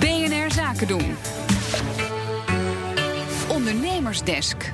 BNR Zaken doen. Ondernemersdesk.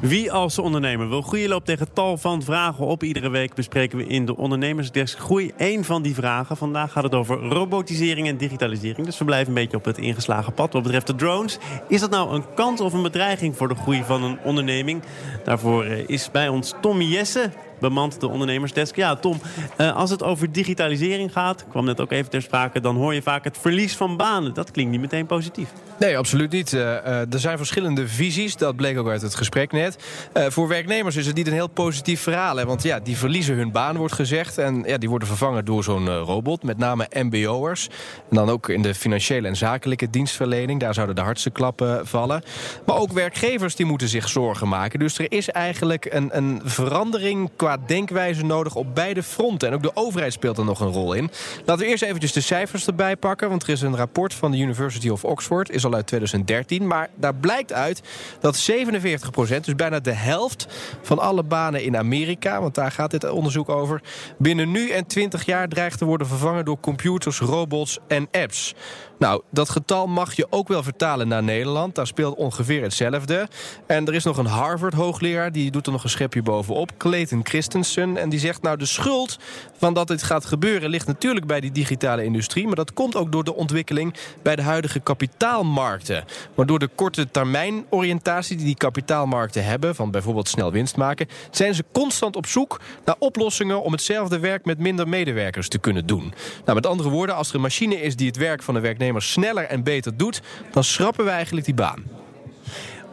Wie als ondernemer wil groeien loopt tegen tal van vragen op. Iedere week bespreken we in de Ondernemersdesk Groei één van die vragen. Vandaag gaat het over robotisering en digitalisering. Dus we blijven een beetje op het ingeslagen pad wat betreft de drones. Is dat nou een kans of een bedreiging voor de groei van een onderneming? Daarvoor eh, is bij ons Tommy Jesse, bemand de ondernemersdesk. Ja, Tom, eh, als het over digitalisering gaat, kwam net ook even ter sprake, dan hoor je vaak het verlies van banen. Dat klinkt niet meteen positief. Nee, absoluut niet. Uh, er zijn verschillende visies, dat bleek ook uit het gesprek net. Voor werknemers is het niet een heel positief verhaal. Hè? Want ja, die verliezen hun baan, wordt gezegd. En ja, die worden vervangen door zo'n robot, met name MBO'ers. En dan ook in de financiële en zakelijke dienstverlening. Daar zouden de hardste klappen vallen. Maar ook werkgevers die moeten zich zorgen maken. Dus er is eigenlijk een, een verandering qua denkwijze nodig op beide fronten. En ook de overheid speelt er nog een rol in. Laten we eerst eventjes de cijfers erbij pakken. Want er is een rapport van de University of Oxford, is al uit 2013. Maar daar blijkt uit dat 47 procent, dus bijna de helft van alle banen in Amerika, want daar gaat dit onderzoek over, binnen nu en 20 jaar dreigt te worden vervangen door computers, robots en apps. Nou, dat getal mag je ook wel vertalen naar Nederland. Daar speelt ongeveer hetzelfde. En er is nog een Harvard-hoogleraar, die doet er nog een schepje bovenop. Clayton Christensen. En die zegt, nou, de schuld van dat dit gaat gebeuren... ligt natuurlijk bij die digitale industrie. Maar dat komt ook door de ontwikkeling bij de huidige kapitaalmarkten. Maar door de korte termijn oriëntatie die die kapitaalmarkten hebben... van bijvoorbeeld snel winst maken... zijn ze constant op zoek naar oplossingen... om hetzelfde werk met minder medewerkers te kunnen doen. Nou, met andere woorden, als er een machine is die het werk van een werknemer sneller en beter doet, dan schrappen we eigenlijk die baan.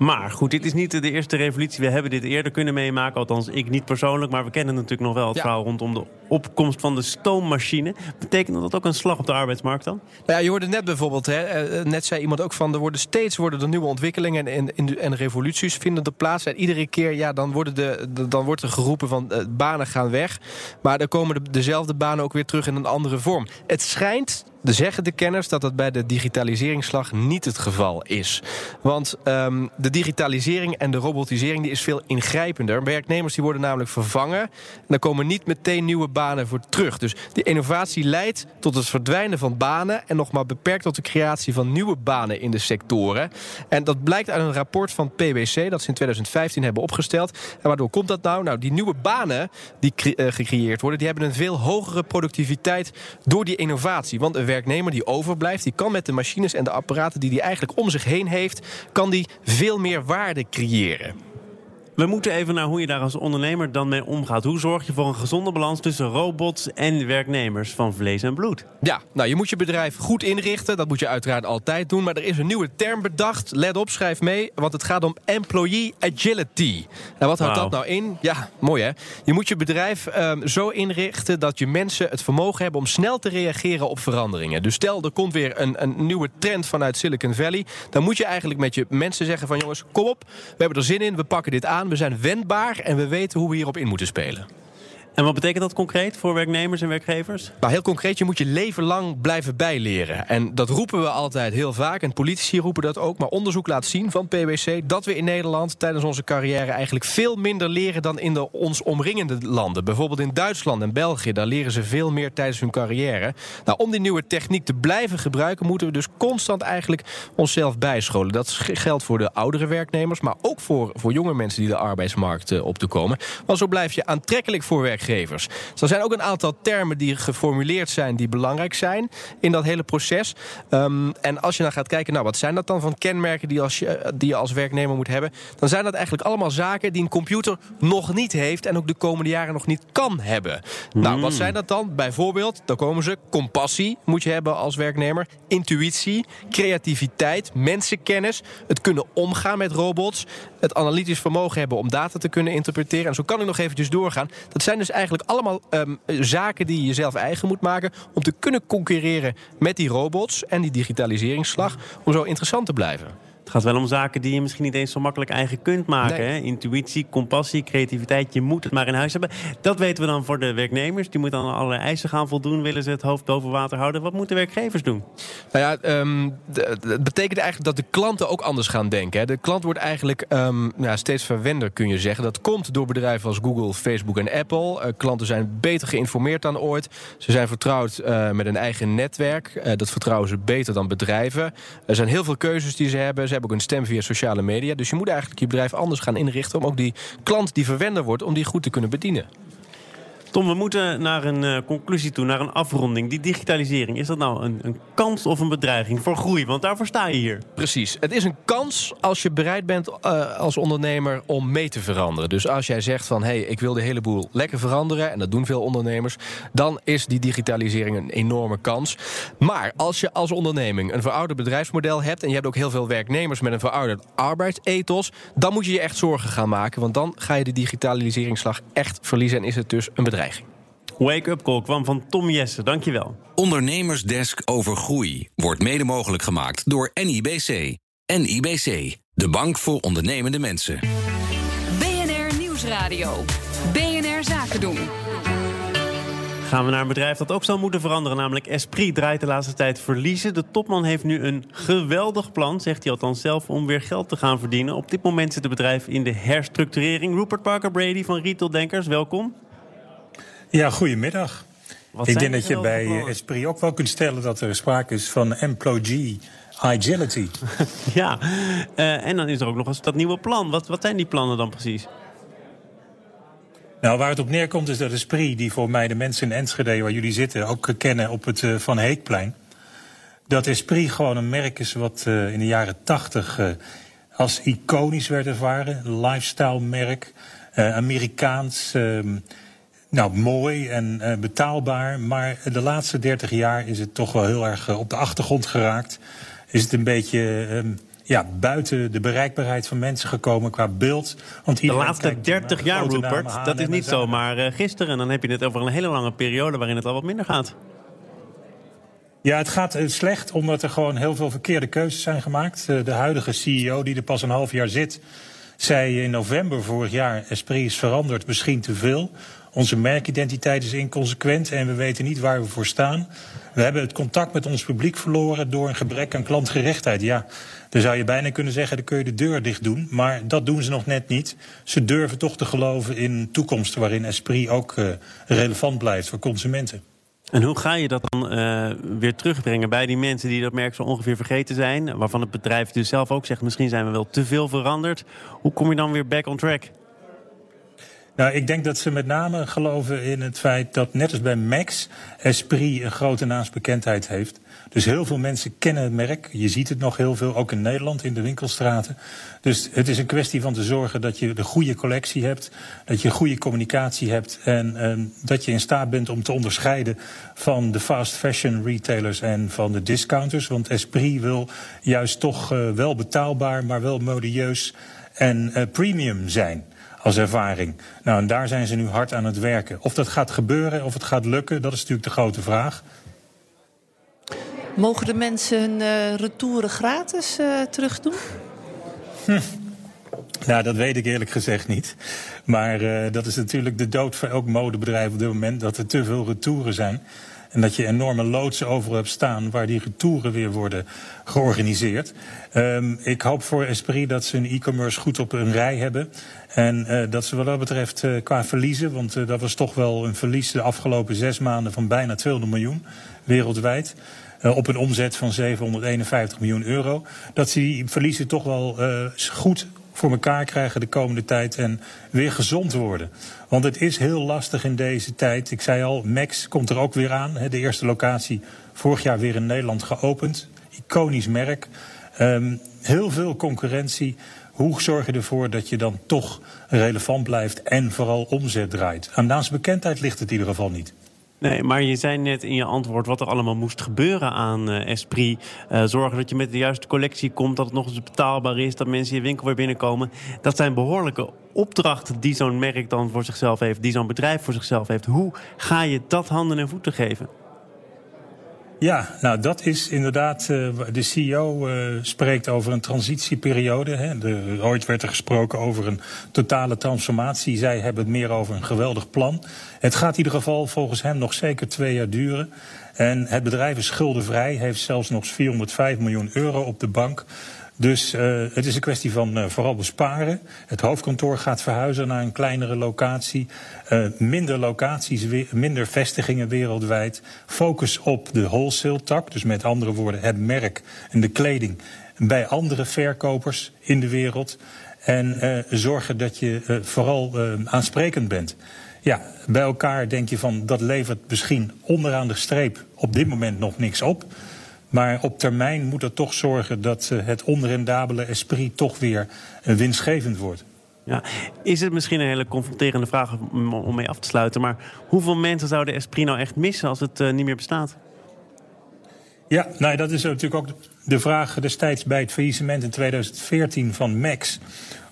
Maar goed, dit is niet de eerste revolutie. We hebben dit eerder kunnen meemaken. Althans, ik niet persoonlijk. Maar we kennen natuurlijk nog wel het verhaal rondom de opkomst van de stoommachine. Betekent dat ook een slag op de arbeidsmarkt dan? Nou ja, je hoorde net bijvoorbeeld, hè, eh, net zei iemand ook van... er worden steeds worden er nieuwe ontwikkelingen en, en, en revoluties vinden er plaats. En iedere keer ja, dan, worden de, dan wordt er geroepen van uh, banen gaan weg. Maar dan komen de, dezelfde banen ook weer terug in een andere vorm. Het schijnt de zeggen de kenners dat dat bij de digitaliseringsslag niet het geval is. Want um, de digitalisering en de robotisering die is veel ingrijpender. Werknemers die worden namelijk vervangen. En daar komen niet meteen nieuwe banen voor terug. Dus die innovatie leidt tot het verdwijnen van banen... en nog maar beperkt tot de creatie van nieuwe banen in de sectoren. En dat blijkt uit een rapport van PwC... dat ze in 2015 hebben opgesteld. En waardoor komt dat nou? Nou, die nieuwe banen die uh, gecreëerd worden... die hebben een veel hogere productiviteit door die innovatie. Want een werknemer die overblijft... die kan met de machines en de apparaten die hij eigenlijk om zich heen heeft... kan die veel meer waarde creëren. We moeten even naar hoe je daar als ondernemer dan mee omgaat. Hoe zorg je voor een gezonde balans tussen robots en werknemers van vlees en bloed? Ja, nou je moet je bedrijf goed inrichten. Dat moet je uiteraard altijd doen. Maar er is een nieuwe term bedacht. Let op, schrijf mee. Want het gaat om employee agility. En wat houdt dat nou in? Ja, mooi hè. Je moet je bedrijf um, zo inrichten dat je mensen het vermogen hebben om snel te reageren op veranderingen. Dus stel er komt weer een, een nieuwe trend vanuit Silicon Valley. Dan moet je eigenlijk met je mensen zeggen van jongens, kom op. We hebben er zin in. We pakken dit aan we zijn wendbaar en we weten hoe we hierop in moeten spelen. En wat betekent dat concreet voor werknemers en werkgevers? Nou, heel concreet, je moet je leven lang blijven bijleren. En dat roepen we altijd heel vaak. En politici roepen dat ook. Maar onderzoek laat zien van PwC dat we in Nederland tijdens onze carrière eigenlijk veel minder leren dan in de ons omringende landen. Bijvoorbeeld in Duitsland en België. Daar leren ze veel meer tijdens hun carrière. Nou, om die nieuwe techniek te blijven gebruiken, moeten we dus constant eigenlijk onszelf bijscholen. Dat geldt voor de oudere werknemers, maar ook voor, voor jonge mensen die de arbeidsmarkt uh, op te komen. Want zo blijf je aantrekkelijk voor werk werkgevers. Dus er zijn ook een aantal termen die geformuleerd zijn die belangrijk zijn in dat hele proces. Um, en als je dan gaat kijken, nou wat zijn dat dan van kenmerken die, als je, die je als werknemer moet hebben, dan zijn dat eigenlijk allemaal zaken die een computer nog niet heeft en ook de komende jaren nog niet kan hebben. Nou, wat hmm. zijn dat dan? Bijvoorbeeld, dan komen ze compassie moet je hebben als werknemer, intuïtie, creativiteit, mensenkennis, het kunnen omgaan met robots, het analytisch vermogen hebben om data te kunnen interpreteren. En zo kan ik nog eventjes doorgaan. Dat zijn dus eigenlijk allemaal um, zaken die je jezelf eigen moet maken... om te kunnen concurreren met die robots en die digitaliseringsslag... om zo interessant te blijven. Het gaat wel om zaken die je misschien niet eens zo makkelijk eigen kunt maken. Hè? Intuïtie, compassie, creativiteit. Je moet het maar in huis hebben. Dat weten we dan voor de werknemers. Die moeten aan allerlei eisen gaan voldoen. Willen ze het hoofd boven water houden? Wat moeten werkgevers doen? Nou ja, um, het betekent eigenlijk dat de klanten ook anders gaan denken. Hè. De klant wordt eigenlijk um, ja, steeds verwender, kun je zeggen. Dat komt door bedrijven als Google, Facebook en Apple. Uh, klanten zijn beter geïnformeerd dan ooit. Ze zijn vertrouwd uh, met een eigen netwerk. Uh, dat vertrouwen ze beter dan bedrijven. Er zijn heel veel keuzes die ze hebben. Ze hebben ook een stem via sociale media. Dus je moet eigenlijk je bedrijf anders gaan inrichten... om ook die klant die verwender wordt, om die goed te kunnen bedienen. Tom, we moeten naar een uh, conclusie toe, naar een afronding. Die digitalisering, is dat nou een, een, kans of een bedreiging voor groei? Want daarvoor sta je hier. Precies. Het is een kans als je bereid bent uh, als ondernemer om mee te veranderen. Dus als jij zegt van, hé, hey, ik wil de hele boel lekker veranderen... en dat doen veel ondernemers, dan is die digitalisering een enorme kans. Maar als je als onderneming een verouderd bedrijfsmodel hebt... en je hebt ook heel veel werknemers met een verouderd arbeidsethos... dan moet je je echt zorgen gaan maken, want dan ga je de digitaliseringsslag echt verliezen... en is het dus een bedrijf. Wake Up Call kwam van Tom Jesse, dankjewel. Ondernemersdesk over groei wordt mede mogelijk gemaakt door NIBC. NIBC, de bank voor ondernemende mensen. BNR Nieuwsradio. BNR Zaken doen. Gaan we naar een bedrijf dat ook zal moeten veranderen, namelijk Esprit draait de laatste tijd verliezen. De topman heeft nu een geweldig plan, zegt hij althans zelf, om weer geld te gaan verdienen. Op dit moment zit het bedrijf in de herstructurering. Rupert Parker Brady van Retail Denkers, welkom. Ja, goedemiddag. Wat ik denk dat je bij? Esprit ook wel kunt stellen dat er sprake is van employee agility. ja, uh, en dan is er ook nog eens dat nieuwe plan. Wat, wat zijn die plannen dan precies? Nou, waar het op neerkomt is dat Esprit, die voor mij de mensen in Enschede waar jullie zitten ook kennen op het uh, Van Heekplein. Dat Esprit gewoon een merk is wat uh, in de jaren tachtig als iconisch werd ervaren. Lifestyle merk, Amerikaans. Ehm, nou, mooi en uh, betaalbaar. Maar de laatste 30 jaar is het toch wel heel erg uh, op de achtergrond geraakt. Is het een beetje um, ja, buiten de bereikbaarheid van mensen gekomen qua beeld. Want de laatste 30 jaar, Rupert, dat is niet zomaar uh, gisteren. Dan heb je het over een hele lange periode waarin het al wat minder gaat. Ja, het gaat slecht omdat er gewoon heel veel verkeerde keuzes zijn gemaakt. De huidige CEO, die er pas een half jaar zit, zei in november vorig jaar: Esprit is veranderd, misschien te veel. Onze merkidentiteit is inconsequent en we weten niet waar we voor staan. We hebben het contact met ons publiek verloren door een gebrek aan klantgerechtheid. Ja, dan zou je bijna kunnen zeggen, dan kun je de deur dicht doen. Maar dat doen ze nog net niet. Ze durven toch te geloven in een toekomst waarin Esprit ook uh, relevant blijft voor consumenten. En hoe ga je dat dan uh, weer terugbrengen bij die mensen die dat merk zo ongeveer vergeten zijn? Waarvan het bedrijf dus zelf ook zegt, misschien zijn we wel te veel veranderd. Hoe kom je dan weer back on track? Nou, ik denk dat ze met name geloven in het feit dat, net als bij Max, Esprit een grote naamsbekendheid heeft. Dus heel veel mensen kennen het merk. Je ziet het nog heel veel, ook in Nederland, in de winkelstraten. Dus het is een kwestie van te zorgen dat je de goede collectie hebt. Dat je goede communicatie hebt. En, en dat je in staat bent om te onderscheiden van de fast fashion retailers en van de discounters. Want Esprit wil juist toch uh, wel betaalbaar, maar wel modieus en uh, premium zijn als ervaring. Nou, en daar zijn ze nu hard aan het werken. Of dat gaat gebeuren, of het gaat lukken, dat is natuurlijk de grote vraag. Mogen de mensen hun uh, retouren gratis uh, terugdoen? Hm. Nou, dat weet ik eerlijk gezegd niet. Maar uh, dat is natuurlijk de dood voor elk modebedrijf op dit moment... dat er te veel retouren zijn. En dat je enorme loodsen overal hebt staan waar die retouren weer worden georganiseerd. Um, ik hoop voor Esprit dat ze hun e-commerce goed op een rij hebben. En uh, dat ze wat dat betreft uh, qua verliezen, want uh, dat was toch wel een verlies de afgelopen zes maanden van bijna 200 miljoen wereldwijd. op een omzet van 751 miljoen euro. Dat ze die verliezen toch wel goed voor elkaar krijgen de komende tijd en weer gezond worden. Want het is heel lastig in deze tijd. Ik zei al, Max komt er ook weer aan. De eerste locatie vorig jaar weer in Nederland geopend. Iconisch merk. Um, heel veel concurrentie. Hoe zorg je ervoor dat je dan toch relevant blijft en vooral omzet draait? Aan naamsbekendheid ligt het in ieder geval niet. Nee, maar je zei net in je antwoord wat er allemaal moest gebeuren aan uh, Esprit. Uh, zorgen dat je met de juiste collectie komt, dat het nog eens betaalbaar is, dat mensen je winkel weer binnenkomen. Dat zijn behoorlijke opdrachten die zo'n merk dan voor zichzelf heeft, die zo'n bedrijf voor zichzelf heeft. Hoe ga je dat handen en voeten geven? Ja, nou dat is inderdaad. Uh, de CEO uh, spreekt over een transitieperiode. Ooit werd er gesproken over een totale transformatie. Zij hebben het meer over een geweldig plan. Het gaat in ieder geval volgens hem nog zeker twee jaar duren. En het bedrijf is schuldenvrij, heeft zelfs nog 405 miljoen euro op de bank. Dus uh, het is een kwestie van uh, vooral besparen. Het hoofdkantoor gaat verhuizen naar een kleinere locatie. Uh, minder locaties, minder vestigingen wereldwijd. Focus op de wholesale tak. Dus met andere woorden het merk en de kleding bij andere verkopers in de wereld. En zorgen dat je vooral aansprekend bent. Ja, bij elkaar denk je van dat levert misschien onderaan de streep op dit moment nog niks op. Maar op termijn moet het toch zorgen dat eh, het onrendabele esprit toch weer eh, winstgevend wordt. Ja, is het misschien een hele confronterende vraag om mee af te sluiten, maar hoeveel mensen zouden Esprit nou echt missen als het uh, niet meer bestaat? Ja, nou, dat is natuurlijk ook de vraag destijds bij het faillissement in 2014 van Max.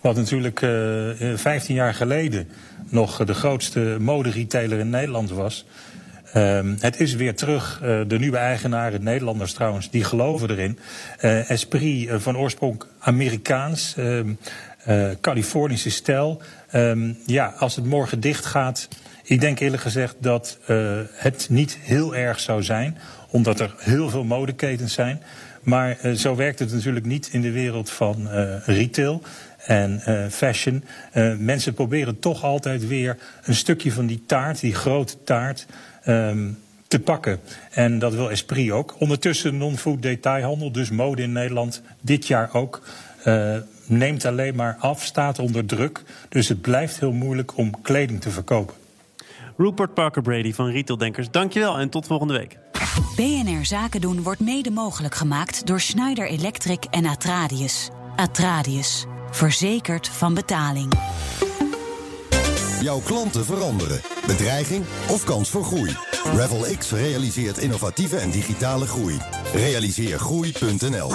Wat natuurlijk uh, 15 jaar geleden nog de grootste moderetailer in Nederland was. Um, het is weer terug. Uh, de nieuwe eigenaren, Nederlanders trouwens, die geloven erin. Uh, Esprit uh, van oorsprong Amerikaans, um, Californische stijl. Um, ja, als het morgen dicht gaat. Ik denk eerlijk gezegd dat het niet heel erg zou zijn, omdat er heel veel modeketens zijn. Maar zo werkt het natuurlijk niet in de wereld van retail en fashion. Mensen proberen toch altijd weer een stukje van die taart, die grote taart, um, te pakken. En dat wil Esprit ook. Ondertussen non-food detailhandel, dus mode in Nederland, dit jaar ook. Uh, neemt alleen maar af, staat onder druk. Dus het blijft heel moeilijk om kleding te verkopen. Rupert Parker Brady van Retaildenkers, dankjewel en tot volgende week. BNR Zaken doen wordt mede mogelijk gemaakt door Schneider Electric en Atradius. Atradius, verzekerd van betaling. Jouw klanten veranderen. Bedreiging of kans voor groei? Revel X realiseert innovatieve en digitale groei. Realiseer groei.nl.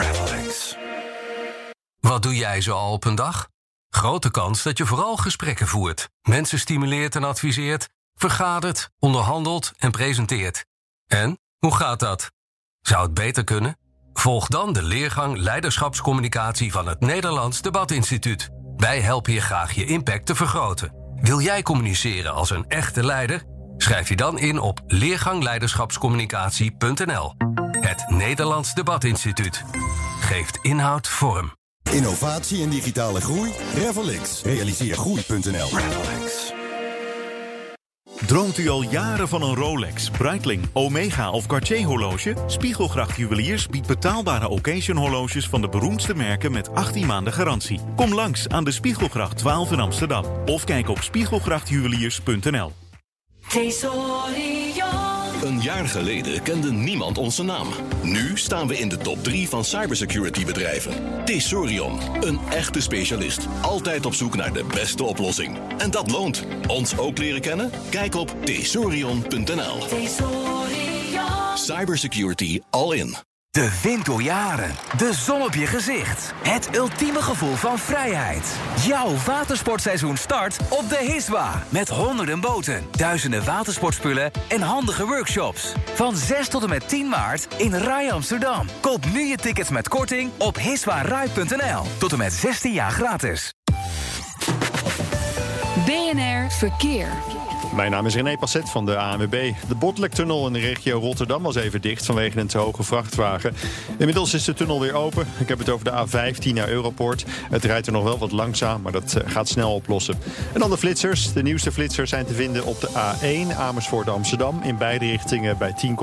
Wat doe jij zo al op een dag? Grote kans dat je vooral gesprekken voert, mensen stimuleert en adviseert, vergadert, onderhandelt en presenteert. En hoe gaat dat? Zou het beter kunnen? Volg dan de leergang Leiderschapscommunicatie van het Nederlands Debatinstituut. Wij helpen je graag je impact te vergroten. Wil jij communiceren als een echte leider? Schrijf je dan in op leergangleiderschapscommunicatie.nl. Het Nederlands Debatinstituut geeft inhoud vorm. Innovatie en digitale groei? Revelix. Realiseer groei.nl. Droomt u al jaren van een Rolex, Breitling, Omega of Cartier horloge? Spiegelgracht Juweliers biedt betaalbare occasion horloges van de beroemdste merken met 18 maanden garantie. Kom langs aan de Spiegelgracht 12 in Amsterdam of kijk op spiegelgrachtjuweliers.nl. Een jaar geleden kende niemand onze naam. Nu staan we in de top 3 van cybersecurity bedrijven. Tesorion, een echte specialist. Altijd op zoek naar de beste oplossing. En dat loont. Ons ook leren kennen? Kijk op tesorion.nl. Cybersecurity all in. De wind door jaren. De zon op je gezicht. Het ultieme gevoel van vrijheid. Jouw watersportseizoen start op de Hiswa. Met honderden boten, duizenden watersportspullen en handige workshops. Van 6 tot en met 10 maart in Rai Amsterdam. Koop nu je tickets met korting op hiswarai.nl. Tot en met 16 jaar gratis. BNR Verkeer. Mijn naam is René Passet van de ANWB. De Botlektunnel in de regio Rotterdam was even dicht vanwege een te hoge vrachtwagen. Inmiddels is de tunnel weer open. Ik heb het over de A15 naar Europort. Het rijdt er nog wel wat langzaam, maar dat eh, gaat snel oplossen. En dan de flitsers. De nieuwste flitsers zijn te vinden op de A1 Amersfoort Amsterdam in beide richtingen bij 10,1.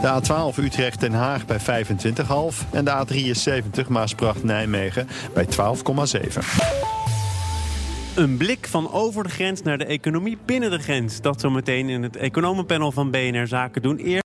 De A12 Utrecht Den Haag bij 25,5 en de A73 Maasbracht Nijmegen bij 12,7. Een blik van over de grens naar de economie binnen de grens. Dat zometeen in het economenpanel van BNR Zaken doen. Eerst